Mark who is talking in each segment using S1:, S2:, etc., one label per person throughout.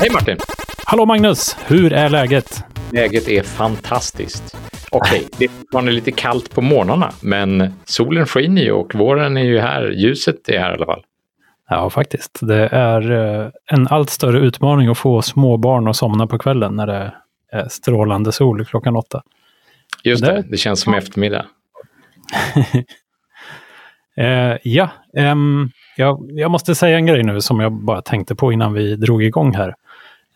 S1: Hej Martin!
S2: Hallå Magnus! Hur är läget?
S1: Läget är fantastiskt. Okej, okay, det är fortfarande lite kallt på morgnarna, men solen skiner ju och våren är ju här. Ljuset är här i alla fall.
S2: Ja, faktiskt. Det är eh, en allt större utmaning att få småbarn att somna på kvällen när det är strålande sol klockan åtta.
S1: Just det, det, det känns som eftermiddag.
S2: eh, ja, um, jag, jag, måste säga en grej nu som jag bara tänkte på innan vi drog igång här.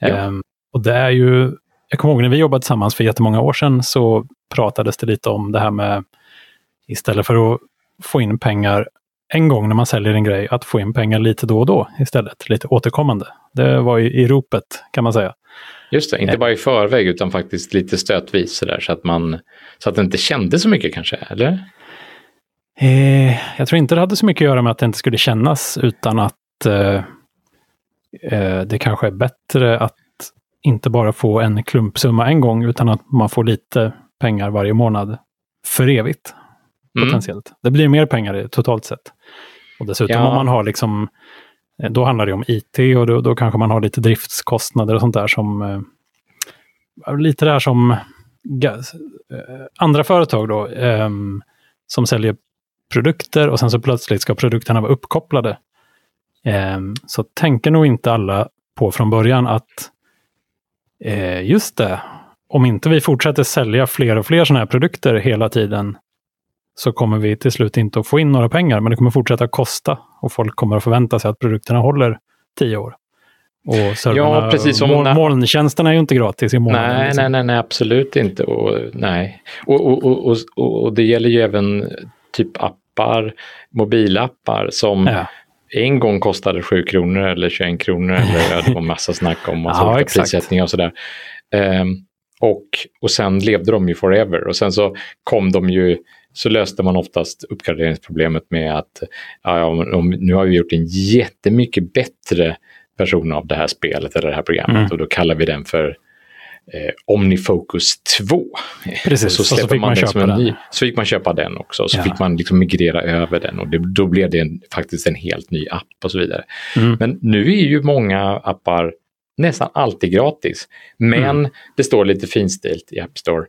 S2: Ja. Um, och det är ju, jag kommer ihåg när vi jobbade tillsammans för jättemånga år sedan så pratades det lite om det här med istället för att få in pengar en gång när man säljer en grej, att få in pengar lite då och då istället, lite återkommande. Det var ju i ropet kan man säga.
S1: Just det, inte bara i förväg utan faktiskt lite stötvis så, där, så att man så att det inte kände så mycket kanske, eller?
S2: Eh, jag tror inte det hade så mycket att göra med att det inte skulle kännas utan att eh, eh, det kanske är bättre att inte bara få en klumpsumma en gång utan att man får lite pengar varje månad för evigt. Mm. Potentiellt. Det blir mer pengar totalt sett. Och dessutom ja. om man har liksom, eh, då handlar det om IT och då, då kanske man har lite driftskostnader och sånt där som, eh, lite där som eh, andra företag då, eh, som säljer produkter och sen så plötsligt ska produkterna vara uppkopplade. Eh, så tänker nog inte alla på från början att eh, just det, om inte vi fortsätter sälja fler och fler sådana här produkter hela tiden så kommer vi till slut inte att få in några pengar, men det kommer fortsätta kosta och folk kommer att förvänta sig att produkterna håller tio år. Och serverna, ja, precis som mål, molntjänsterna är ju inte gratis i månaden.
S1: Nej, liksom. nej, nej, nej, absolut inte. Och, nej. Och, och, och, och, och det gäller ju även typ appar, mobilappar som ja. En gång kostade 7 kronor eller 21 kronor eller det var massa snack om massa ja, prissättningar och sådär. Um, och, och sen levde de ju forever och sen så kom de ju så löste man oftast uppgraderingsproblemet med att ja, om, nu har vi gjort en jättemycket bättre version av det här spelet eller det här programmet mm. och då kallar vi den för eh, Omnifocus 2.
S2: Precis,
S1: så släpper så man, man den som en den. ny. Så fick man köpa den också, så ja. fick man liksom migrera över den och det, då blev det en, faktiskt en helt ny app och så vidare. Mm. Men nu är ju många appar nästan alltid gratis. Men mm. det står lite finstilt i App Store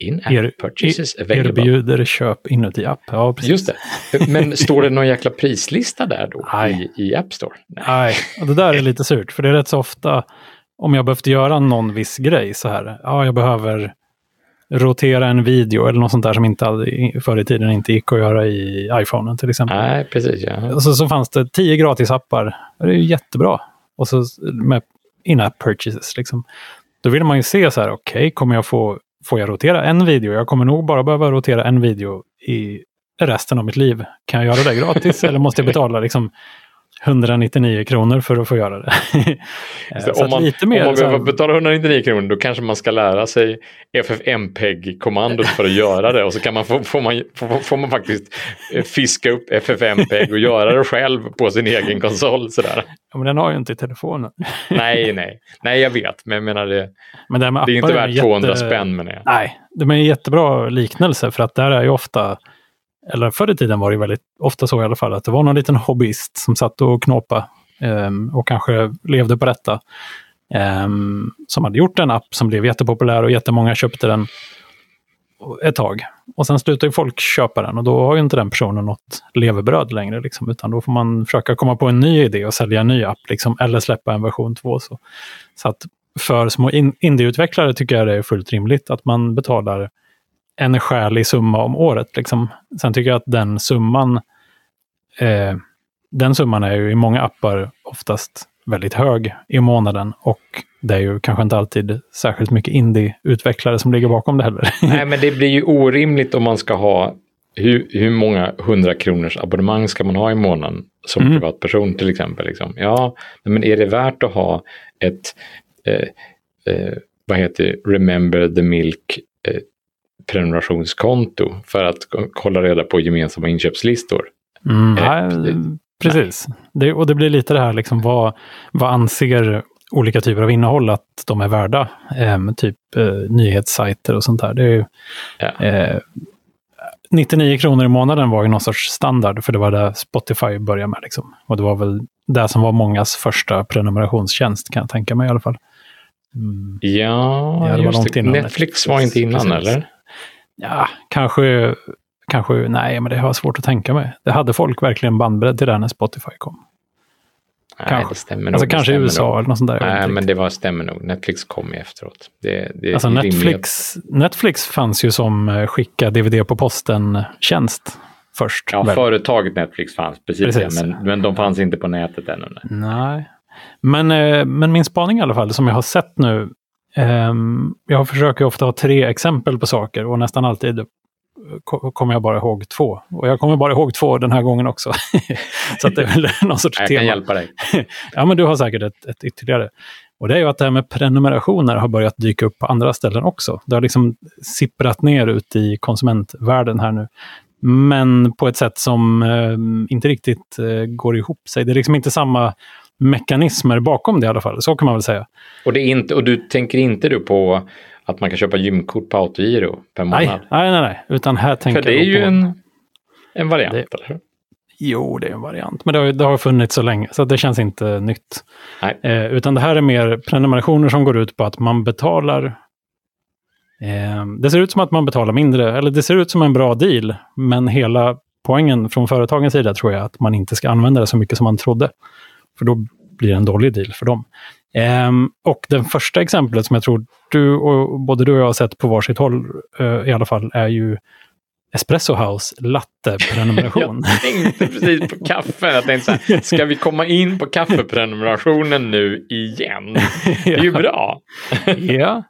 S1: In-app er, purchases available.
S2: Erbjuder köp inuti app. Ja,
S1: precis. Just det. Men står det någon jäkla prislista där då i, i App Store?
S2: Nej. Nej, och det där är lite surt. För det är rätt så ofta om jag behövt göra någon viss grej så här. Ja, jag behöver rotera en video eller något sånt där som inte hade, förr i tiden inte gick att göra i iPhonen till exempel.
S1: Nej, precis. Ja.
S2: Och så, så fanns det tio gratisappar. Det är ju jättebra. Och så med in-app purchases. Liksom. Då vill man ju se så här, okej, okay, kommer jag få får jag rotera en video? Jag kommer nog bara behöva rotera en video i resten av mitt liv. Kan jag göra det gratis eller måste jag betala liksom 199 kronor för att få göra det.
S1: så om man, lite mer, om man behöver betala 199 kronor då kanske man ska lära sig FFmpeg-kommandot för att göra det och så kan man få, får, man, får, får man faktiskt eh, fiska upp FFmpeg och göra det själv på sin egen konsol. Sådär.
S2: Ja, men den har ju inte i telefonen.
S1: nej, nej, nej, jag vet, men jag menar det, men det, det är inte värt 200 jätte... spänn. Menar jag.
S2: Nej, det är en jättebra liknelse för att där är ju ofta eller förr i tiden var det väldigt ofta så i alla fall, att det var någon liten hobbyist som satt och knåpa um, och kanske levde på detta. Um, som hade gjort en app som blev jättepopulär och jättemånga köpte den ett tag. Och sen slutar folk köpa den och då har ju inte den personen något levebröd längre. Liksom, utan då får man försöka komma på en ny idé och sälja en ny app. Liksom, eller släppa en version 2. Så, så att för små in indieutvecklare tycker jag det är fullt rimligt att man betalar en skälig summa om året. Liksom. Sen tycker jag att den summan, eh, den summan är ju i många appar oftast väldigt hög i månaden och det är ju kanske inte alltid särskilt mycket indie-utvecklare som ligger bakom det heller.
S1: Nej, men det blir ju orimligt om man ska ha hur, hur många hundra kronors abonnemang ska man ha i månaden som mm. privatperson till exempel? Liksom? Ja, men är det värt att ha ett eh, eh, vad heter Remember the Milk eh, prenumerationskonto för att hålla reda på gemensamma inköpslistor.
S2: Mm, nej, precis. Det, och det blir lite det här, liksom, vad, vad anser olika typer av innehåll att de är värda? Eh, typ eh, nyhetssajter och sånt där. Det är ju, ja. eh, 99 kronor i månaden var ju någon sorts standard, för det var det Spotify började med. Liksom. Och det var väl det som var mångas första prenumerationstjänst kan jag tänka mig i alla fall.
S1: Mm. Ja, ja just det. Netflix, Netflix var inte innan Precis. eller?
S2: Ja, kanske, kanske, nej men det har jag svårt att tänka mig. Det hade folk verkligen bandbredd till det när Spotify kom.
S1: Nej, kanske. det stämmer
S2: alltså nog. kanske i USA nog. eller något sånt där.
S1: Nej, men det var, stämmer nog. Netflix kom ju efteråt. Det, det
S2: alltså Netflix, Netflix fanns ju som eh, skicka DVD på posten-tjänst först.
S1: Ja, väl? företaget Netflix fanns, precis, precis. men, men de fanns inte på nätet ännu.
S2: Nej. Men, eh, men min spaning i alla fall, som jag har sett nu, jag försöker ofta ha tre exempel på saker och nästan alltid kommer jag bara ihåg två. Och jag kommer bara ihåg två den här gången också. så det är väl någon sorts
S1: jag
S2: tema.
S1: Jag kan hjälpa dig.
S2: ja, men du har säkert ett, ett ytterligare. Och det är ju att det här med prenumerationer har börjat dyka upp på andra ställen också. Det har liksom sipprat ner ut i konsumentvärlden här nu. Men på ett sätt som eh, inte riktigt eh, går ihop sig. Det är liksom inte samma mekanismer bakom det i alla fall. Så kan man väl säga.
S1: Och, det är inte, och du tänker inte du på att man kan köpa gymkort på autogiro per månad?
S2: Nej, nej, nej. nej. Utan här tänker
S1: För det är ju en, en variant, det, eller hur?
S2: Jo, det är en variant, men det har, det har funnits så länge, så det känns inte nytt. Eh, utan det här är mer prenumerationer som går ut på att man betalar eh, det ser ut som att man betalar mindre, eller det ser ut som en bra deal, men hela poängen från företagens sida tror jag att man inte ska använda det så mycket som man trodde. För då blir det en dålig deal för dem. Um, och det första exemplet som jag tror du och både du och jag har sett på varsitt håll uh, i alla fall är ju Espresso House latte-prenumeration.
S1: jag tänkte precis på kaffe. Jag tänkte så här, ska vi komma in på kaffeprenumerationen nu igen? Det är ju bra.
S2: ja.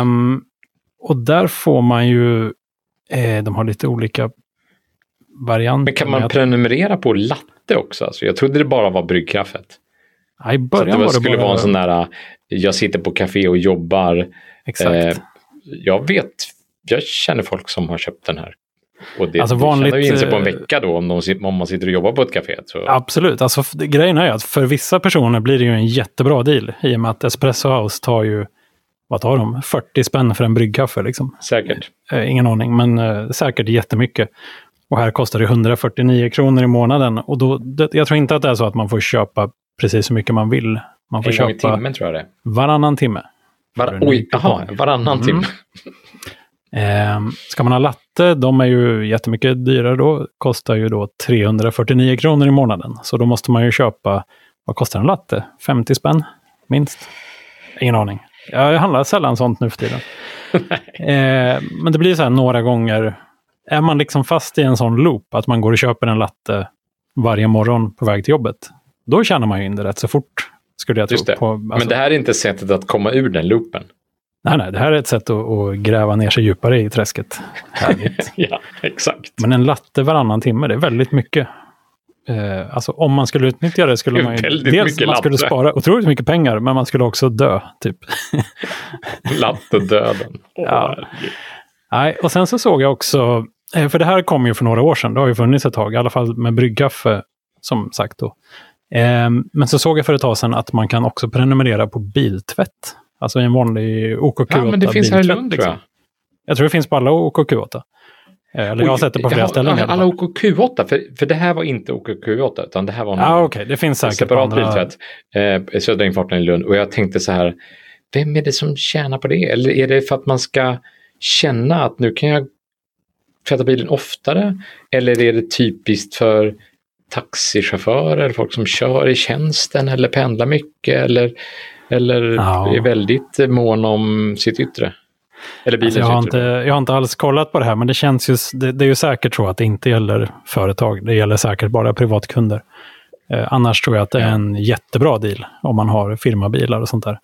S2: Um, och där får man ju, eh, de har lite olika varianter.
S1: Men kan man prenumerera på latte också? Alltså, jag trodde det bara var bryggkaffet.
S2: Ja, I början så
S1: det
S2: var det
S1: skulle bara... vara en sån där, jag sitter på café och jobbar.
S2: Exakt. Eh,
S1: jag vet, jag känner folk som har köpt den här. Och det, alltså vanligt, det ju in sig på en eh, vecka då om, de, om man sitter och jobbar på ett café. Så.
S2: Absolut, alltså grejen är att för vissa personer blir det ju en jättebra deal i och med att Espresso House tar ju, vad tar de, 40 spänn för en bryggkaffe liksom.
S1: Säkert.
S2: Eh, ingen aning, men eh, säkert jättemycket. Och här kostar det 149 kronor i månaden. Och då, det, jag tror inte att det är så att man får köpa precis hur mycket man vill. Man får
S1: en
S2: köpa
S1: gång i timmen tror jag det
S2: Varannan timme.
S1: Var, oj, jaha, varannan mm. timme.
S2: Eh, ska man ha latte, de är ju jättemycket dyrare då, kostar ju då 349 kronor i månaden. Så då måste man ju köpa, vad kostar en latte? 50 spänn? Minst? Ingen aning. Jag handlar sällan sånt nu för tiden. eh, men det blir så här några gånger. Är man liksom fast i en sån loop, att man går och köper en latte varje morgon på väg till jobbet, då tjänar man ju in det rätt så fort. Skulle jag tro. På,
S1: alltså. Men det här är inte sättet att komma ur den loopen.
S2: Nej, nej, det här är ett sätt att, att gräva ner sig djupare i träsket.
S1: Härligt. ja, exakt.
S2: Men en latte varannan timme, det är väldigt mycket. Eh, alltså om man skulle utnyttja det skulle man ju... Dels man skulle spara otroligt mycket pengar, men man skulle också dö, typ.
S1: Lattedöden.
S2: Oh, ja. Nej, och sen så såg jag också, för det här kom ju för några år sedan, det har ju funnits ett tag, i alla fall med bryggkaffe, som sagt då. Eh, men så såg jag för ett tag sedan att man kan också prenumerera på biltvätt. Alltså en vanlig OKQ8
S1: Ja, men det finns här i Lund tror jag. Liksom.
S2: Jag tror det finns på alla OKQ8. Eh, eller jag har sett det på flera ställen.
S1: Alla OKQ8, för, för det här var inte OKQ8 utan det här var
S2: en ja, okay. det finns säkert
S1: separat andra... biltvätt. Eh, Södra infarten i Lund. Och jag tänkte så här, vem är det som tjänar på det? Eller är det för att man ska känna att nu kan jag tvätta bilen oftare? Eller är det typiskt för taxichaufförer, folk som kör i tjänsten eller pendlar mycket eller, eller ja. är väldigt mån om sitt yttre. Eller bilens
S2: alltså jag, har inte, jag har inte alls kollat på det här, men det känns ju, det, det, är ju säkert så att det inte gäller företag. Det gäller säkert bara privatkunder. Eh, annars tror jag att det är en jättebra deal om man har firmabilar och sånt där.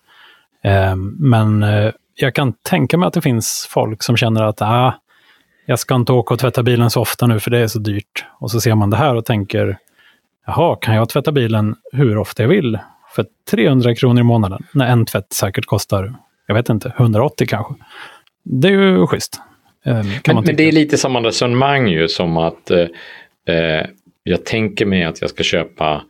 S2: Eh, men eh, jag kan tänka mig att det finns folk som känner att ah, jag ska inte åka och tvätta bilen så ofta nu för det är så dyrt. Och så ser man det här och tänker, jaha, kan jag tvätta bilen hur ofta jag vill? För 300 kronor i månaden, när en tvätt säkert kostar, jag vet inte, 180 kanske. Det är ju schysst.
S1: Eh, men, men, det är lite samma resonemang ju som att eh, eh, jag tänker mig att jag ska köpa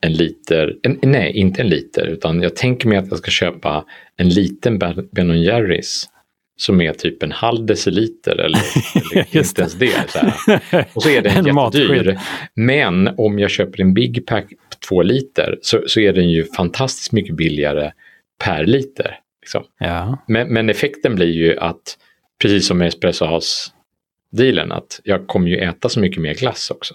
S1: en liter, en, nej inte en liter, utan jag tänker mig att jag ska köpa en liten Ben Jerrys som är typ en halv deciliter eller, eller inte ens det. Så här. Och så är den
S2: En
S1: jättedyr. Men om jag köper en Big Pack på två liter så, så är den ju fantastiskt mycket billigare per liter. Liksom.
S2: Ja.
S1: Men, men effekten blir ju att, precis som med Espresso House-dealen, att jag kommer ju äta så mycket mer glass också.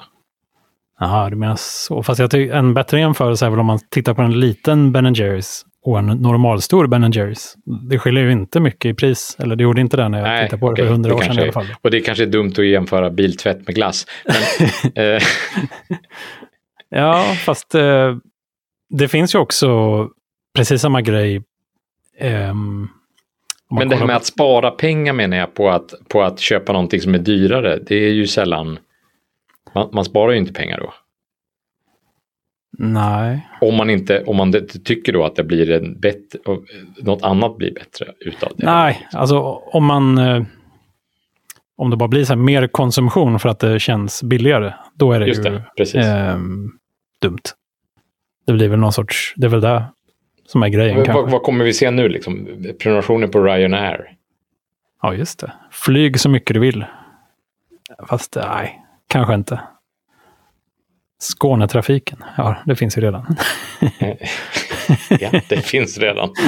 S2: Jaha, du menar så. Fast jag tycker en bättre jämförelse är väl om man tittar på en liten Ben Jerrys och en normalstor Ben Jerrys. Det skiljer ju inte mycket i pris. Eller det gjorde inte det när jag
S1: Nej,
S2: tittade på det för hundra år sedan i alla
S1: är-
S2: fall.
S1: Och det kanske är dumt att jämföra biltvätt med glass. Men, eh,
S2: Ja, fast eh, det finns ju också precis samma grej. man
S1: men det här med
S2: på-
S1: att spara pengar menar jag på att, på att köpa någonting som är dyrare, det är ju sällan... Man, man sparar ju inte pengar då.
S2: Nej.
S1: Om man inte om man tycker då att det blir en bättre, något annat blir bättre utav det.
S2: Nej, alltså om man... Eh, om det bara blir så mer konsumtion för att det känns billigare, då är det
S1: Just
S2: ju
S1: det,
S2: ehm, dumt. Det blir väl någon sorts... Det är väl det som är grejen
S1: Men vad, vad kommer vi se nu liksom? Prenumerationer på Ryanair?
S2: Ja, just det. Flyg så mycket du vill. Fast nej, kanske inte. Skånetrafiken, ja, det finns ju redan.
S1: ja, det finns redan.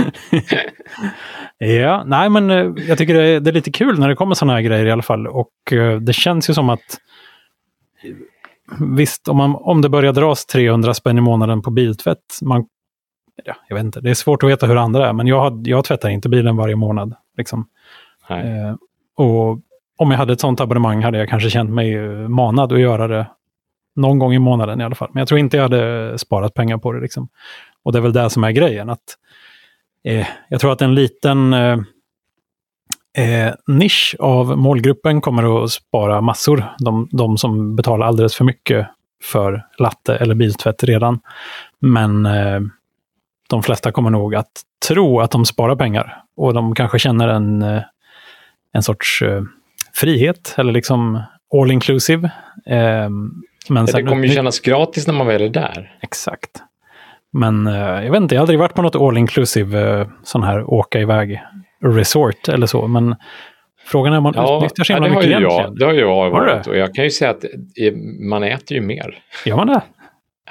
S2: Ja, nej men eh, jag tycker det är, det är lite kul när det kommer sådana här grejer i alla fall. Och eh, det känns ju som att visst, om, man, om det börjar dras 300 spänn i månaden på biltvätt, man, ja, jag vet inte, det är svårt att veta hur andra är, men jag, har- jag tvättar inte bilen varje månad. Liksom. Eh, och om jag hade ett sånt abonnemang hade jag kanske känt mig eh, manad att göra det någon gång i månaden i alla fall. Men jag tror inte jag hade sparat pengar på det. Liksom. Och det är väl det som är grejen. att eh, Jag tror att en liten eh, eh, nisch av målgruppen kommer att spara massor. De, de som betalar alldeles för mycket för latte eller biltvätt redan. Men eh, de flesta kommer nog att tro att de sparar pengar. Och de kanske känner en, eh, en sorts eh, frihet, eller liksom all inclusive. Eh, men
S1: Det kommer ju kännas gratis när man väl är där.
S2: Exakt. Men eh, jag vet inte, jag har aldrig varit på något all inclusive uh, sån här åka iväg resort eller så. Men frågan är om man utnyttjar så
S1: ja,
S2: himla
S1: det har
S2: mycket
S1: jag,
S2: egentligen.
S1: det har ju jag varit. Och jag kan ju säga att eh, man äter ju mer.
S2: Gör man det?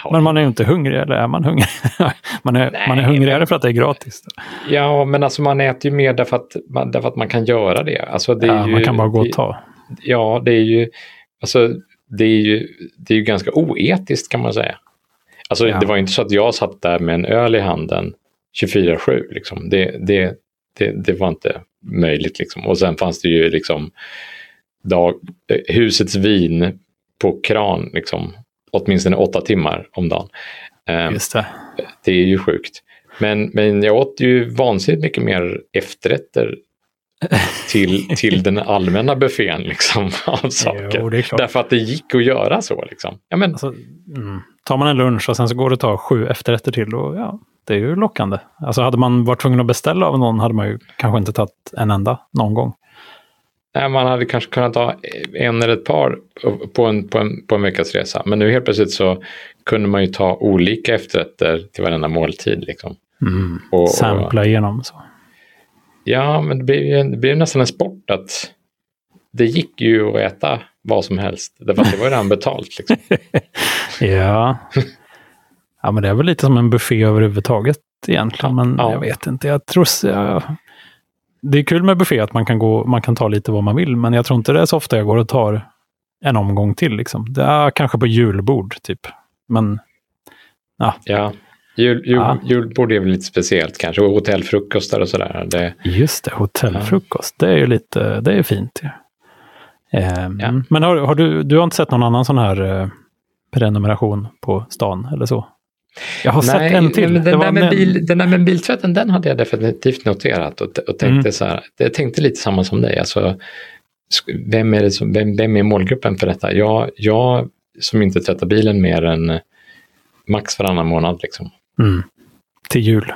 S1: Ja,
S2: Men man är ju inte hungrig, eller är man hungrig? man, är,
S1: Nej,
S2: man är hungrigare
S1: men-
S2: för att det är gratis.
S1: Ja, men alltså man äter ju mer därför att man, därför att man kan göra det. Alltså det är
S2: Ja,
S1: ju,
S2: man kan bara gå och
S1: det-
S2: ta.
S1: Ja, det är ju, alltså, det är ju, det är ju ganska oetiskt kan man säga. Alltså
S2: Ja.
S1: det var inte så att jag satt där med en öl i handen 24-7. Liksom. Det, det, det, det var inte möjligt. Liksom. Och sen fanns det ju liksom dag, eh, husets vin på kran liksom, åtminstone åtta timmar om dagen. Eh,
S2: Just det.
S1: det är ju sjukt. Men, men jag åt ju vansinnigt mycket mer efterrätter till, till den allmänna buffén liksom, av saker.
S2: Jo.
S1: Därför att det gick att göra så. Liksom. Ja, men,
S2: Alltså, mm. Tar man en lunch och sen så går det att ta sju efterrätter till, och ja, det är ju lockande. Alltså hade man varit tvungen att beställa av någon hade man ju kanske inte tagit en enda någon gång.
S1: nej, man hade kanske kunnat ta en eller ett par på en, på, en, på en veckas resa. Men nu helt plötsligt så kunde man ju ta olika efterrätter till varenda måltid. Liksom.
S2: Mm.
S1: Och, och,
S2: Sampla igenom så.
S1: Ja, men det blir ju det ju nästan en sport att det gick ju att äta vad som helst. Därför det var ju redan betalt. Liksom.
S2: Ja. ja, men det är väl lite som en buffé överhuvudtaget egentligen. Men
S1: Ja.
S2: jag vet inte. Jag tror... s- Ja. Det är kul med buffé att man kan, gå, man kan ta lite vad man vill. Men jag tror inte det är så ofta jag går och tar en omgång till. Liksom. Det är kanske på julbord, typ. Men
S1: Ja, jul, jul,
S2: Ja.
S1: julbord är väl lite speciellt kanske. Och hotellfrukostar och sådär. Det,
S2: just det, hotellfrukost. Det är ju lite, det är fint. Ja. Ehm,
S1: Ja.
S2: Men har, har du, du har inte sett någon annan sån här eh, prenumeration på stan eller så? Jag har sett en till.
S1: Den, där med
S2: en-
S1: bil, den där med biltvätten, den hade jag definitivt noterat och, och tänkte
S2: Mm.
S1: så här. Jag tänkte lite samma som dig. Alltså, vem, är som, vem, vem är målgruppen för detta? Jag, jag som inte tvättar bilen mer än max varannan månad. Liksom.
S2: Mm. Till jul.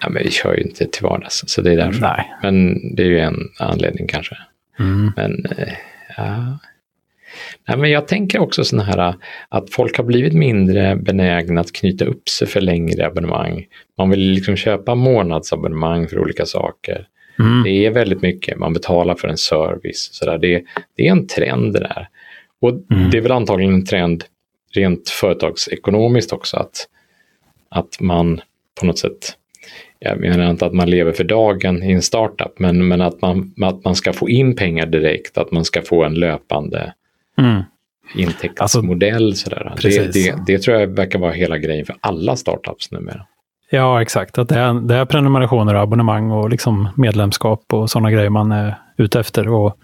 S1: Ja, men vi kör ju inte till vardags, så det är därför.
S2: Nej.
S1: Men det är ju en anledning kanske.
S2: Mm.
S1: Men eh, ja. Nej, men jag tänker också sådana här att folk har blivit mindre benägna att knyta upp sig för längre abonnemang. Man vill liksom köpa månadsabonnemang för olika saker. Mm. Det är väldigt mycket, man betalar för en service. Så där. Det, det är en trend det där. Och mm. det är väl antagligen en trend rent företagsekonomiskt också att, att man på något sätt jag menar inte att man lever för dagen i en startup, men, men att, man, att man ska få in pengar direkt, att man ska få en löpande mm. intäktsmodell. Alltså, det, det, det, tror jag verkar vara hela grejen för alla startups numera.
S2: Ja, exakt. Att det, är, det är prenumerationer, och abonnemang och liksom medlemskap och sådana grejer man är ute efter. Och,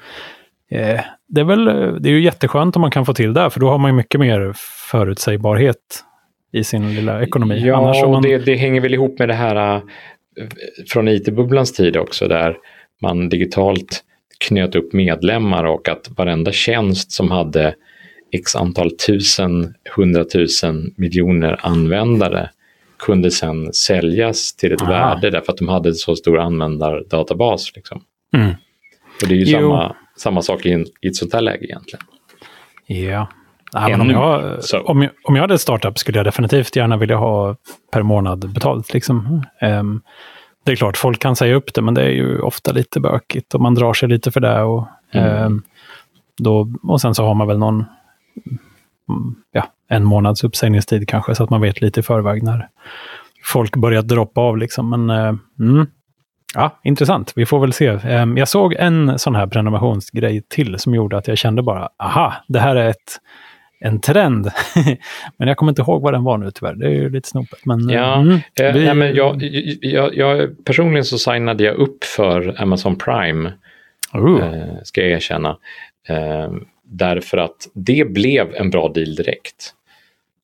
S2: eh, det, är väl, det är ju jätteskönt om man kan få till det, för då har man ju mycket mer förutsägbarhet i sin lilla ekonomi.
S1: Ja,
S2: Annars
S1: man... det, det, hänger väl ihop med det här äh, från IT-bubblans tid också, där man digitalt knöt upp medlemmar och att varenda tjänst som hade x antal tusen, hundratusen miljoner användare kunde sedan säljas till ett Aha. värde därför att de hade så stor användardatabas. Liksom. Mm. Och det är ju samma, samma sak i, en, i ett sånt här läge egentligen.
S2: Ja, Nej, men om, jag, om, jag, om jag hade startup skulle jag definitivt gärna vilja ha per månad betalt. Liksom. Um, det är klart, folk kan säga upp det, men det är ju ofta lite bökigt och man drar sig lite för det. Och, mm. um, då, och sen så har man väl någon, ja, en månads uppsägningstid kanske, så att man vet lite i förväg när folk börjar droppa av. Liksom. Men uh, mm, ja, intressant, vi får väl se. Um, jag såg en sån här prenumerationsgrej till som gjorde att jag kände bara, aha, det här är ett en trend. men jag kommer inte ihåg vad den var nu tyvärr. Det är ju lite snopet. Men,
S1: ja, mm, eh, vi... nej, men jag, jag, jag, personligen så signade jag upp för Amazon Prime. Uh. Eh, ska jag erkänna. Eh, därför att det blev en bra deal direkt.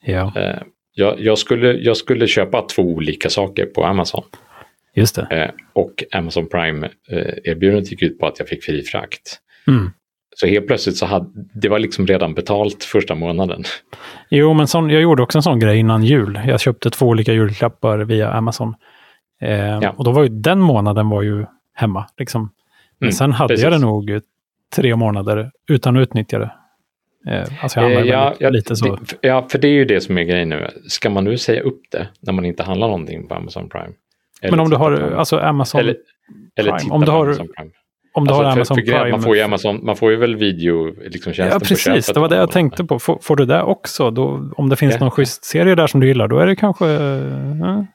S2: Ja.
S1: Eh, jag, jag, skulle, jag skulle köpa två olika saker på Amazon.
S2: Just det.
S1: Eh, och Amazon Prime eh, erbjudandet gick ut på att jag fick fri frakt.
S2: Mm.
S1: Så helt plötsligt så hade det var liksom redan betalt första månaden.
S2: Jo, men sån, jag gjorde också en sån grej innan jul. Jag köpte två olika julklappar via Amazon. Eh, ja. Och då var ju den månaden var ju hemma. Liksom. Men mm, sen hade precis. jag det nog tre månader utan att utnyttja det. Eh, alltså jag
S1: eh, ja, ja, lite så. Det, ja, för det är ju det som är grejen nu. Ska man nu säga upp det när man inte handlar någonting på Amazon Prime?
S2: men om du har alltså Amazon
S1: eller, eller
S2: Prime. Om du har, Amazon Prime om du alltså, har Amazon för Prime.
S1: Man får ju, Amazon, man får ju väl video, liksom
S2: Ja, precis. Det var det jag tänkte på. Får, får, du det också? Då, om det finns ja. någon schysst serie där som du gillar, då är det kanske... Ja.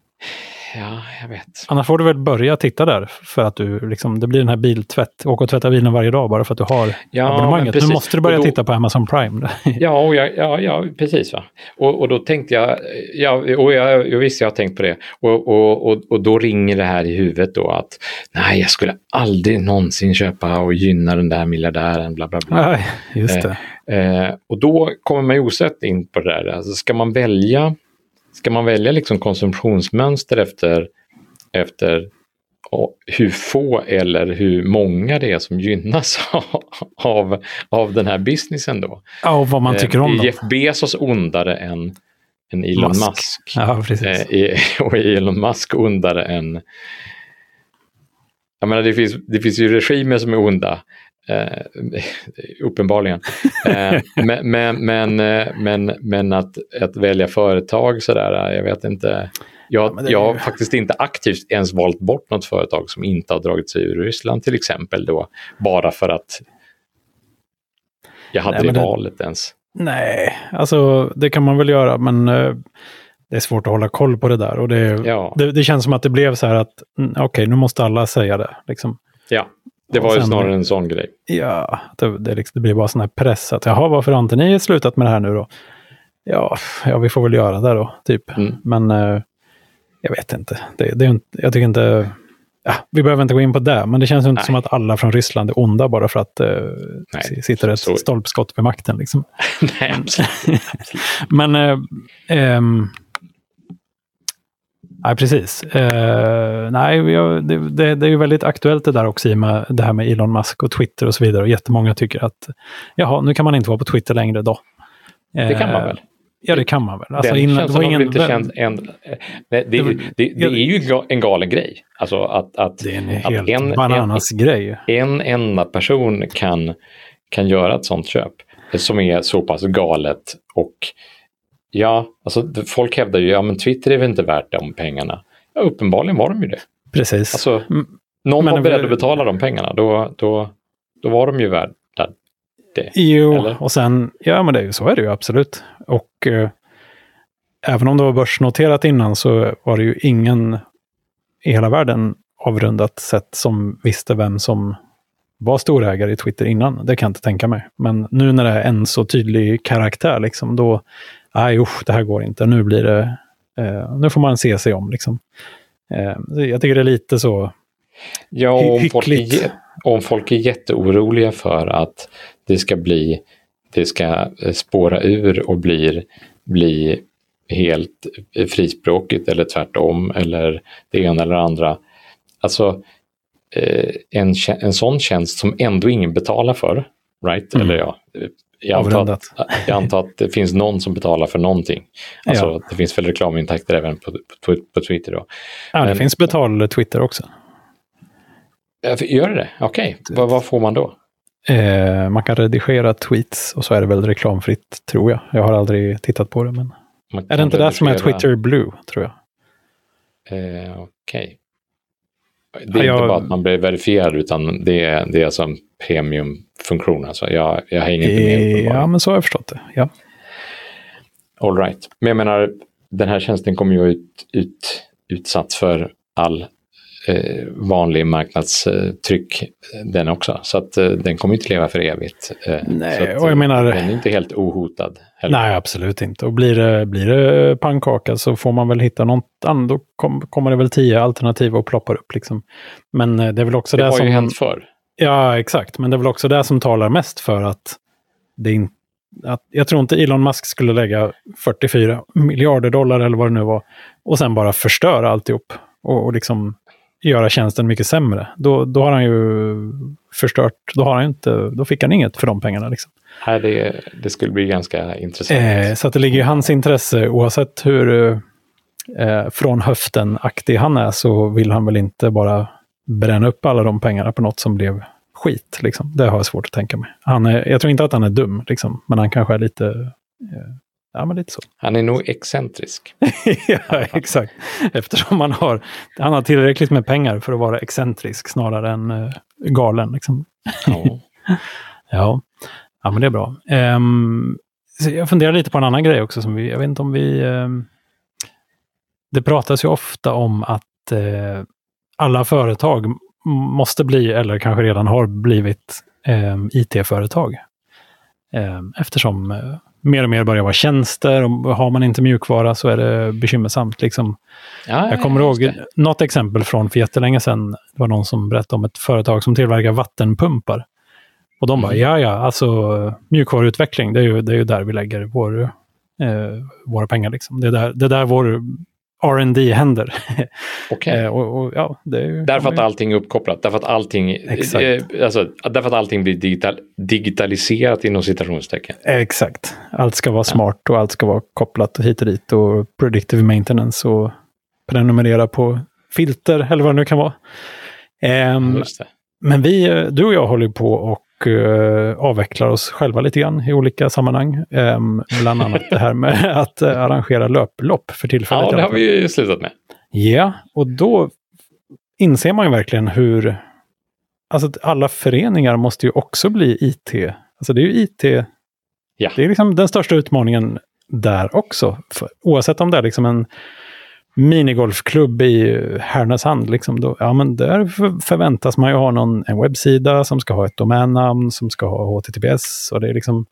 S1: Ja, jag vet.
S2: Annars får du väl börja titta där för att du liksom, det blir den här biltvätt, åka och tvätta bilen varje dag bara för att du har ja, abonnemanget. Nu måste du börja då, titta på Amazon Prime.
S1: ja, jag, ja, ja, precis. Va? Och, och då tänkte jag, ja, och jag, jag visste jag har tänkt på det. Och, och, och, och då ringer det här i huvudet då att nej, jag skulle aldrig någonsin köpa och gynna den där miljardären, bla bla bla.
S2: Nej, just det.
S1: Eh, eh, och då kommer man ju osett in på det där, alltså ska man välja ska man välja liksom konsumtionsmönster efter, efter hur få eller hur många det är som gynnas av, av den här businessen då.
S2: Ja, och vad man tycker om
S1: eh, Jeff Bezos ondare än, än Elon Musk. Musk.
S2: Ja,
S1: eh, och Elon Musk ondare än... Jag menar, det finns, det finns ju regimer som är onda. Eh, uppenbarligen. Eh, men, men, men, eh, men, men, att, att välja företag sådär, jag vet inte. Jag, ja, jag har faktiskt inte aktivt ens valt bort något företag som inte har dragit sig ur Ryssland till exempel då, bara för att jag hade Nej, det valet ens.
S2: Nej, alltså det kan man väl göra, men uh, det är svårt att hålla koll på det där. Och det, ja. det, det känns som att det blev så här att, mm, okej, okay, nu måste alla säga det. Liksom.
S1: Ja. Det var ju snarare en sån grej.
S2: Ja, det, det, liksom, det blir bara sån här press att jaha, varför har inte ni slutat med det här nu då? Ja, ja vi får väl göra det då, typ. Mm. Men eh, jag vet inte. Det, det, jag tycker inte... Ja, vi behöver inte gå in på det, men det känns inte Nej. som att alla från Ryssland är onda bara för att eh, Nej, sitter ett stolpskott vid makten. Liksom.
S1: Nej, absolut.
S2: men eh, ehm, Nej, precis. Uh, nej, jag, det, det, det, är ju väldigt aktuellt det där också i med det här med Elon Musk och Twitter och så vidare. Och jättemånga tycker att jaha, nu kan man inte vara på Twitter längre då.
S1: Det kan man väl?
S2: Ja, det kan man väl.
S1: Alltså, Den innan, det ingen, inte känd en, det, det, det, det, är ju en galen grej. Alltså att, att,
S2: det är en helt en, bananas en, grej.
S1: En enda person kan, kan göra ett sånt köp som är så pass galet och Ja, alltså folk hävdar ju, ja men Twitter är väl inte värt de pengarna. Ja, uppenbarligen var de ju det.
S2: Precis.
S1: Alltså, någon men, var beredd att betala de pengarna, då, då, då var de ju värda det.
S2: Jo, eller? och sen, ja men det är ju så är det ju absolut. Och eh, även om det var börsnoterat innan så var det ju ingen i hela världen avrundat sett som visste vem som var storägare i Twitter innan. Det kan jag inte tänka mig. Men nu när det är en så tydlig karaktär, liksom, då, nej usch, det här går inte. Nu blir det, eh, nu får man se sig om. Liksom. Eh, jag tycker det är lite så
S1: Ja, om folk, är, om folk är jätteoroliga för att det ska bli, det ska spåra ur och blir, bli helt frispråkigt eller tvärtom eller det ena eller andra. Alltså eh, en, en sån tjänst som ändå ingen betalar för, right? Mm. Eller ja, jag antar, att, jag antar, att, det finns någon som betalar för någonting. Alltså ja. det finns väl reklamintäkter även på, på, på Twitter då.
S2: Ja, det Men, finns betal-Twitter också.
S1: Gör det Okej, okay. vad, vad, får man då?
S2: Eh, man kan redigera tweets och så är det väl reklamfritt, tror jag. Jag har aldrig tittat på det. Men... Är det inte det som är Twitter Blue, tror jag?
S1: Eh, Okej. Okay. Det är ja, inte bara att man blir verifierad, utan det är, det är alltså en premiumfunktion. Alltså jag, jag hänger inte med.
S2: Ja, men så har jag förstått det. Ja.
S1: All right. Men jag menar, den här tjänsten kommer ju ut, ut, utsatt för all eh, vanlig marknadstryck den också. Så att eh, den kommer inte leva för evigt.
S2: Eh, nej,
S1: att,
S2: och jag menar...
S1: Den är inte helt ohotad.
S2: Heller. Nej, absolut inte. Och blir det, blir det pannkaka så får man väl hitta något annat. Då kom, kommer det väl tio alternativ och ploppar upp. Liksom. Men det är väl också
S1: det,
S2: det
S1: som...
S2: Det
S1: har ju hänt förr.
S2: Ja, exakt. Men det är väl också det som talar mest för att det inte att, jag tror inte Elon Musk skulle lägga 44 miljarder dollar eller vad det nu var och sen bara förstöra alltihop. Och, och liksom göra tjänsten mycket sämre. Då, då har han ju förstört, då, har han inte, då fick han inget för de pengarna. Liksom.
S1: Nej, det, det skulle bli ganska intressant.
S2: Eh, så det ligger i hans intresse, oavsett hur eh, från höften-aktig han är, så vill han väl inte bara bränna upp alla de pengarna på något som blev skit. Liksom. Det har jag svårt att tänka mig. Han är, jag tror inte att han är dum, liksom, men han kanske är lite eh, Ja, men lite så.
S1: Han är nog excentrisk.
S2: ja, exakt. Eftersom han har, han har tillräckligt med pengar för att vara excentrisk snarare än uh, galen. Liksom.
S1: Ja.
S2: ja. ja, men det är bra. Um, jag funderar lite på en annan grej också. Som vi, jag vet inte om vi... Um, det pratas ju ofta om att uh, alla företag måste bli, eller kanske redan har blivit, um, IT-företag. Eftersom uh, mer och mer börjar vara tjänster. Och har man inte mjukvara så är det bekymmersamt. Liksom. Ja, jag kommer ihåg det. något exempel från för jättelänge sedan. Det var någon som berättade om ett företag som tillverkar vattenpumpar. Och de bara, mm. ja ja, alltså mjukvaruutveckling, det är ju, det är ju där vi lägger vår, eh, våra pengar. Liksom. Det, är där, det är där vår R&D händer.
S1: Okay.
S2: eh, och, och, ja, det är,
S1: därför att allting är uppkopplat, därför att allting, eh, alltså, därför att allting blir digital, digitaliserat inom citationstecken.
S2: Exakt. Allt ska vara smart och allt ska vara kopplat hit och dit och predictive maintenance och prenumerera på filter eller vad det nu kan vara. Eh, men vi, du och jag håller på och och uh, avvecklar oss själva lite grann i olika sammanhang. Um, bland annat det här med att uh, arrangera löplopp för tillfället.
S1: Ja, det har vi ju slutat med.
S2: Ja, och då inser man ju verkligen hur... Alltså alla föreningar måste ju också bli IT. Alltså det är ju IT...
S1: Ja.
S2: Det är liksom den största utmaningen där också. För, oavsett om det är liksom en minigolfklubb i Härnösand, liksom då, ja, men där förväntas man ju ha någon, en webbsida som ska ha ett domännamn, som ska ha HTTPS och det är liksom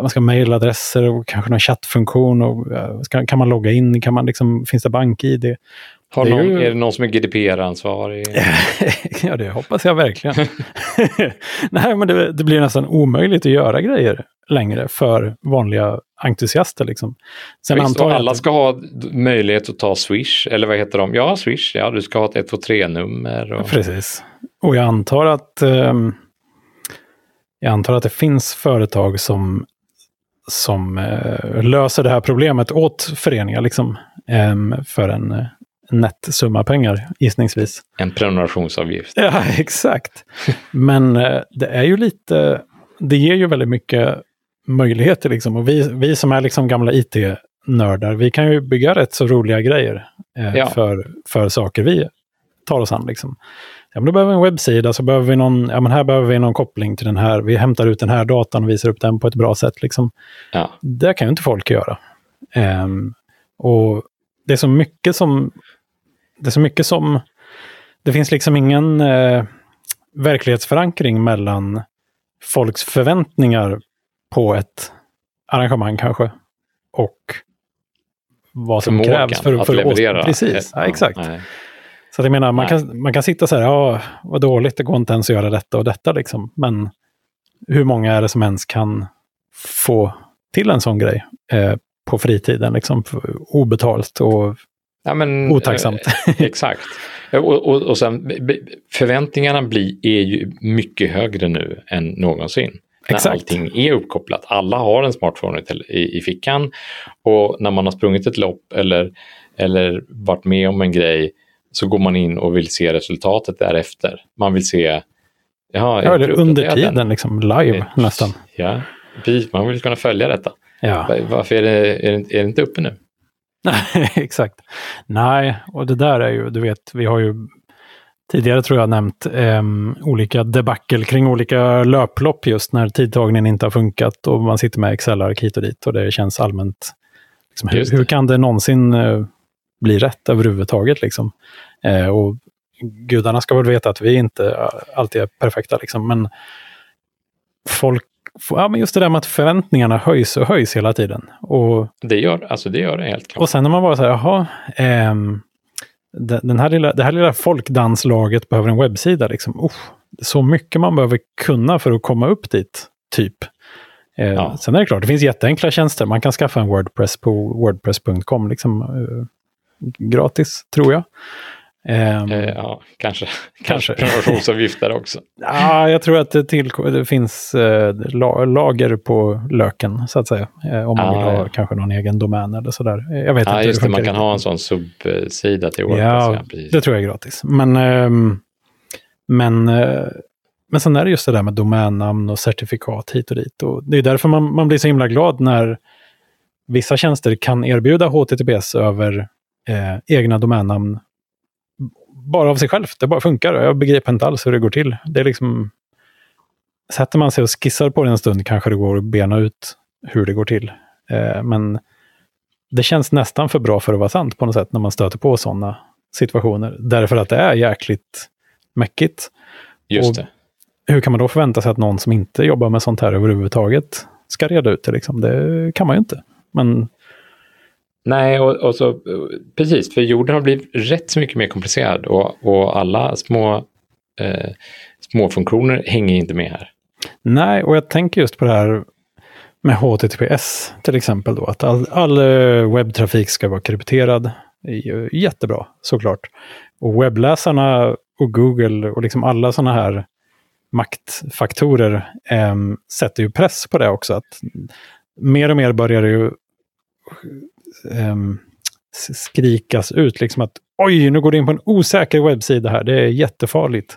S2: man ska ha mejladresser och kanske någon chattfunktion. Och, ska, kan man logga in? Kan man liksom, finns det bank-id?
S1: Har någon, ju... Är det någon som är GDPR-ansvarig?
S2: ja, det hoppas jag verkligen. Nej, men det, det, blir nästan omöjligt att göra grejer längre för vanliga entusiaster. Liksom.
S1: Sen Visst, antar alla att... ska ha möjlighet att ta Swish, eller vad heter de? Ja, Swish, ja, du ska ha ett 123-nummer. Och...
S2: Precis. Och jag antar att um, jag antar att det finns företag som, som uh, löser det här problemet åt föreningar, liksom, um, för en uh, nettsumma pengar, gissningsvis.
S1: En prenumerationsavgift.
S2: Ja, exakt. Men uh, det är ju lite, det ger ju väldigt mycket möjligheter. Liksom. Och vi, vi som är liksom gamla IT-nördar, vi kan ju bygga rätt så roliga grejer eh, ja. för, för saker vi tar oss an. Liksom. ja, men då behöver vi en webbsida, så behöver vi någon, ja men här behöver vi någon koppling till den här, vi hämtar ut den här datan och visar upp den på ett bra sätt. Liksom.
S1: Ja.
S2: Det kan ju inte folk göra. Um, och det är så mycket som, det är så mycket som, det finns liksom ingen uh, verklighetsförankring mellan folks förväntningar på ett arrangemang kanske och vad som
S1: Förmågan
S2: krävs för,
S1: att
S2: för
S1: leverera.
S2: Oss, precis, ja, exakt.
S1: nej.
S2: Så att jag menar, man
S1: Nej.
S2: kan, man kan sitta så här, ja, vad dåligt, det går inte ens att göra detta och detta liksom. Men hur många är det som ens kan få till en sån grej eh, på fritiden, liksom, obetalt och
S1: Ja, men,
S2: otacksamt?
S1: eh, exakt. Och, och, och sen, förväntningarna blir, är ju mycket högre nu än någonsin. När
S2: Exakt.
S1: allting är uppkopplat. Alla har en smartphone i, i, fickan. Och när man har sprungit ett lopp eller, eller varit med om en grej så går man in och vill se resultatet därefter. Man vill se... Ja,
S2: ja, eller under tiden, liksom live nästan.
S1: Ja, precis. Man vill kunna följa detta.
S2: Ja,
S1: Va- Varför är det, är det, är det inte uppe nu?
S2: Nej, exakt. Nej, och det där är ju, du vet, vi har ju tidigare tror jag nämnt em, olika debacle kring olika löplopp just när tidtagningen inte har funkat och man sitter med Excel-ark hit och dit och det känns allmänt. Liksom, hur, hur kan det någonsin eh, bli rätt överhuvudtaget? Liksom? Eh, och gudarna ska väl veta att vi inte eh, alltid är perfekta, liksom, men folk, ja, men just det där med att förväntningarna höjs och höjs hela tiden. Och
S1: Det gör, alltså det gör det helt klart.
S2: och sen när man bara säger, jaha, ehm, den här lilla, det här lilla folkdanslaget behöver en webbsida. Liksom. Uff, så mycket man behöver kunna för att komma upp dit, typ. Eh,
S1: Ja.
S2: Sen är det klart, det finns jätteenkla tjänster. Man kan skaffa en Wordpress på wordpress.com. Liksom, eh, gratis, tror jag. Ehm,
S1: Eh, ja, kanske.
S2: Kanske.
S1: Prenumerationsavgifter också.
S2: Ja, jag tror att det, till, det finns eh, la, lager på löken, så att säga. Eh, om man
S1: Ah,
S2: vill ha
S1: ja.
S2: kanske någon egen domän eller sådär. Eh, Jag vet
S1: Ja,
S2: inte
S1: just det. Man kan ha en sån subsida till Wordpress.
S2: Ja,
S1: Ja, precis.
S2: det tror jag är gratis. Men, ehm, men, eh, men sen är det just det där med domännamn och certifikat hit och dit. Och det är därför man, man blir så himla glad när vissa tjänster kan erbjuda HTTPS över eh, egna domännamn bara av sig självt. Det bara funkar. Jag begriper inte alls hur det går till. Det är liksom... Sätter man sig och skissar på det en stund kanske det går att bena ut hur det går till. Eh, men det känns nästan för bra för att vara sant på något sätt när man stöter på sådana situationer. Därför att det är jäkligt mäckigt.
S1: Just
S2: och-
S1: det.
S2: Hur kan man då förvänta sig att någon som inte jobbar med sånt här överhuvudtaget ska reda ut det? Liksom? Det kan man ju inte. Men
S1: Nej, och, och så, precis, för jorden har blivit rätt så mycket mer komplicerad och, och alla små, eh, små funktioner hänger inte med här.
S2: nej, och jag tänker just på det här med HTTPS till exempel. Då, att all, all eh, webbtrafik ska vara krypterad. Det är ju jättebra såklart. Och webbläsarna och Google och liksom alla sådana här maktfaktorer eh, sätter ju press på det också. Att mer och mer börjar det ju s- skrikas ut liksom att oj, nu går du in på en osäker webbsida här, det är jättefarligt.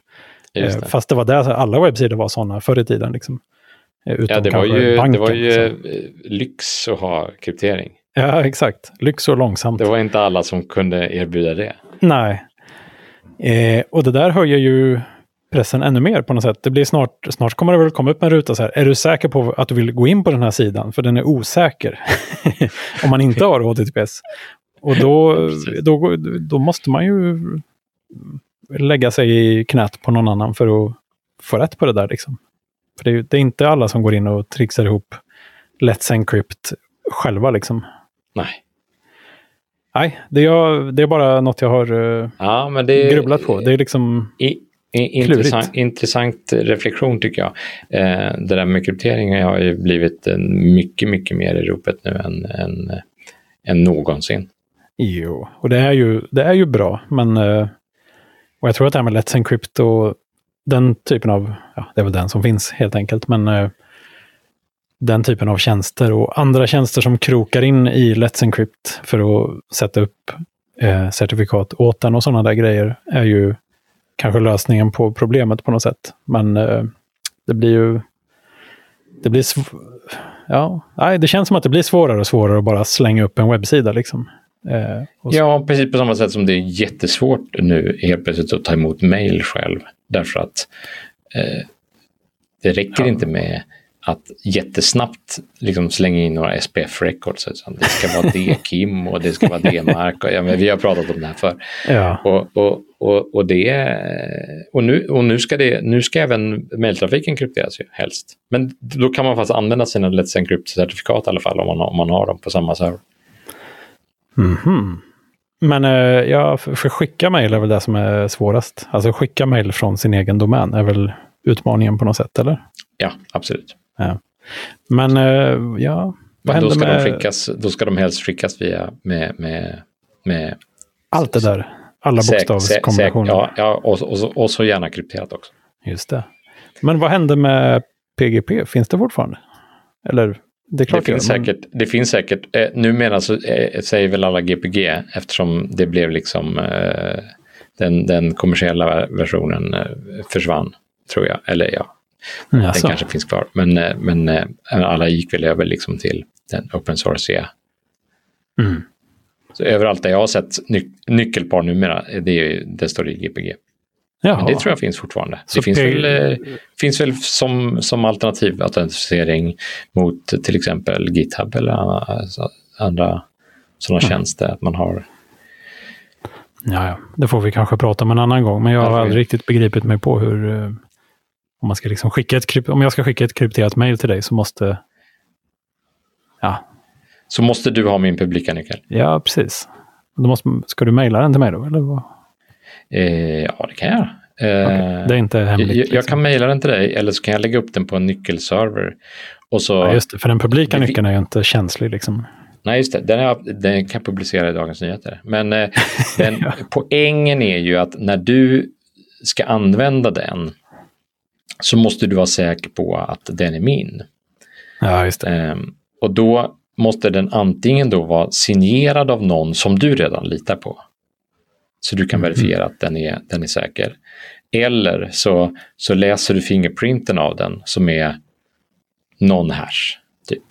S2: Eh,
S1: det.
S2: Fast det var där alla webbsidor var sådana förr i tiden. Liksom. Eh, Utom
S1: Ja, det var ju, det
S2: banken,
S1: var ju
S2: liksom.
S1: eh, lyx att ha kryptering.
S2: Ja, exakt. Lyx och långsamt.
S1: Det var inte alla som kunde erbjuda det.
S2: Nej. Eh, och det där höjer ju pressen ännu mer på något sätt. Det blir snart, snart kommer det väl komma upp en ruta så här. Är du säker på att du vill gå in på den här sidan? För den är osäker. Om man inte har HTTPS. Och då, då, då måste man ju lägga sig i knät på någon annan för att få rätt på det där. Liksom. För det är, det är inte alla som går in och trixar ihop Let's Encrypt själva. Liksom.
S1: Nej.
S2: Nej, det är, det är bara något jag har eh,
S1: Ja, men det
S2: grubblat på. Det är liksom...
S1: I, intressant, intressant reflektion tycker jag. Eh, det där med kryptering har ju blivit mycket, mycket mer i ropet nu än, än, än någonsin.
S2: Jo, och det är ju, det är ju bra, men eh, och jag tror att det här med Let's Encrypt och den typen av, ja, det är väl den som finns helt enkelt, men eh, den typen av tjänster och andra tjänster som krokar in i Let's Encrypt för att sätta upp eh, certifikat åt den och sådana där grejer är ju kanske lösningen på problemet på något sätt. Men eh, det blir ju, det blir ja, nej, det känns som att det blir svårare och svårare att bara slänga upp en webbsida liksom. Eh,
S1: ja, precis på samma sätt som det är jättesvårt nu helt plötsligt att ta emot mail själv. Därför att eh, det räcker ja. inte med att jättesnabbt liksom slänga in några SPF records. Det ska vara det Kim och det ska vara det Mark. Och, ja, men vi har pratat om det här förr.
S2: Ja.
S1: Och, och, och, och, det, och, nu, och nu, ska det, nu ska även mejltrafiken krypteras ju helst. Men då kan man faktiskt använda sina Let's Encrypt-certifikat i alla fall om man, om man har dem på samma server.
S2: Mm -hmm. Men eh, ja, för, för skicka mejl är väl det som är svårast. Alltså skicka mejl från sin egen domän är väl utmaningen på något sätt, eller?
S1: Ja, absolut.
S2: Ja. Men uh, ja, vad
S1: Men då
S2: ska
S1: med... De skickas, då ska de helst skickas via med, med, med
S2: allt det där. Alla bokstavskombinationer.
S1: Ja, ja och, och, och, så gärna krypterat också.
S2: Just det. Men vad hände med PGP? Finns det fortfarande? Eller?
S1: Det, det finns, men... säkert, det finns säkert. Eh, numera så eh, säger väl alla GPG eftersom det blev liksom eh, den, den kommersiella versionen eh, försvann, tror jag. Eller ja, Mm, den kanske finns kvar. Men, eh, men eh, alla gick väl över liksom till den open source.
S2: Mm.
S1: Så överallt där jag har sett ny nyckelpar numera, det, är, det står i GPG. Jaha. Men det tror jag finns fortfarande. Så det finns väl, eh, finns väl som, som alternativ autentisering mot till exempel GitHub eller alltså andra sådana mm. tjänster. Att man har
S2: Ja, ja, det får vi kanske prata om en annan gång. Men jag har aldrig riktigt begripit mig på hur, om, man ska liksom skicka ett, om jag ska skicka ett krypterat mail till dig så måste... Ja.
S1: Så måste du ha min publika nyckel?
S2: Ja, precis. Då måste, ska du mejla den till mig då? Eller vad?
S1: Eh, ja, det kan jag göra. Eh,
S2: okay. Det är inte hemligt?
S1: Jag, jag liksom. kan mejla den till dig eller så kan jag lägga upp den på en nyckelserver. Och så,
S2: ja, just det, för den publika nyckeln är ju inte känslig. Liksom.
S1: Nej, just det. Den, är, den kan jag publicera i Dagens Nyheter. Men eh, den, ja. poängen är ju att när du ska använda den så måste du vara säker på att den är min.
S2: Ja, just det.
S1: Ehm, och då måste den antingen då vara signerad av någon som du redan litar på. Så du kan mm. verifiera att den är, den är säker. Eller så, så läser du fingerprinten av den som är non-hash, typ.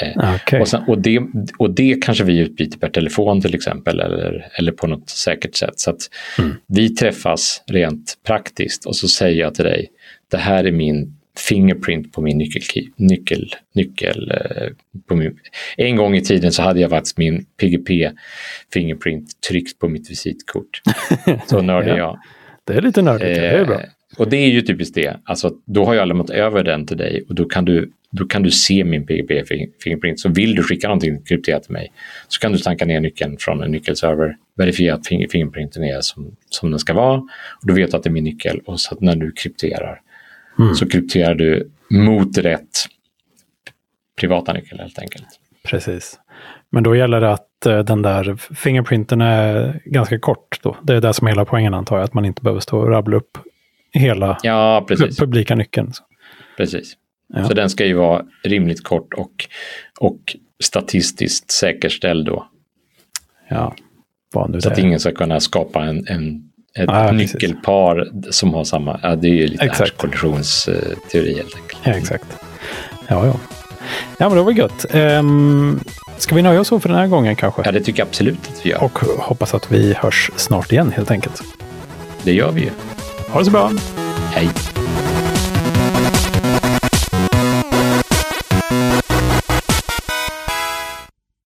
S2: Eh, okay.
S1: Och, sen, och, det, och det kanske vi utbyter per telefon till exempel eller, eller på något säkert sätt. Så att mm. vi träffas rent praktiskt och så säger jag till dig, det här är min fingerprint på min nyckel, nyckel, nyckel eh, på min, en gång i tiden så hade jag faktiskt min PGP fingerprint tryckt på mitt visitkort. Så nördig ja. jag.
S2: Det är lite nördigt, eh, det är bra. Eh,
S1: och det är ju typiskt det, alltså då har jag lämnat över den till dig och då kan du då kan du se min PGP-fingerprint. Så vill du skicka någonting krypterat till mig så kan du tanka ner nyckeln från en nyckelserver, verifiera att fingerprinten är som, som den ska vara och du vet att det är min nyckel och så när du krypterar mm. så krypterar du mot rätt privata nyckel helt enkelt.
S2: Precis. Men då gäller det att uh, den där fingerprinten är ganska kort. Då. Det är det som är hela poängen antar jag, att man inte behöver stå och rabbla upp hela
S1: ja,
S2: publika nyckeln.
S1: Precis. Ja. Så den ska ju vara rimligt kort och, och statistiskt säkerställd då.
S2: Ja, vad nu
S1: Så det. att ingen ska kunna skapa en, en ett ja, nyckelpar precis. som har samma, ja, det är ju lite kollisionsteori helt enkelt.
S2: Ja, exakt. Ja, ja. Ja, men det var gött. Um, ska vi nöja oss så för den här gången kanske?
S1: Ja, det tycker jag absolut att vi gör.
S2: Och hoppas att vi hörs snart igen helt enkelt.
S1: Det gör vi ju.
S2: Ha det så bra.
S1: Hej.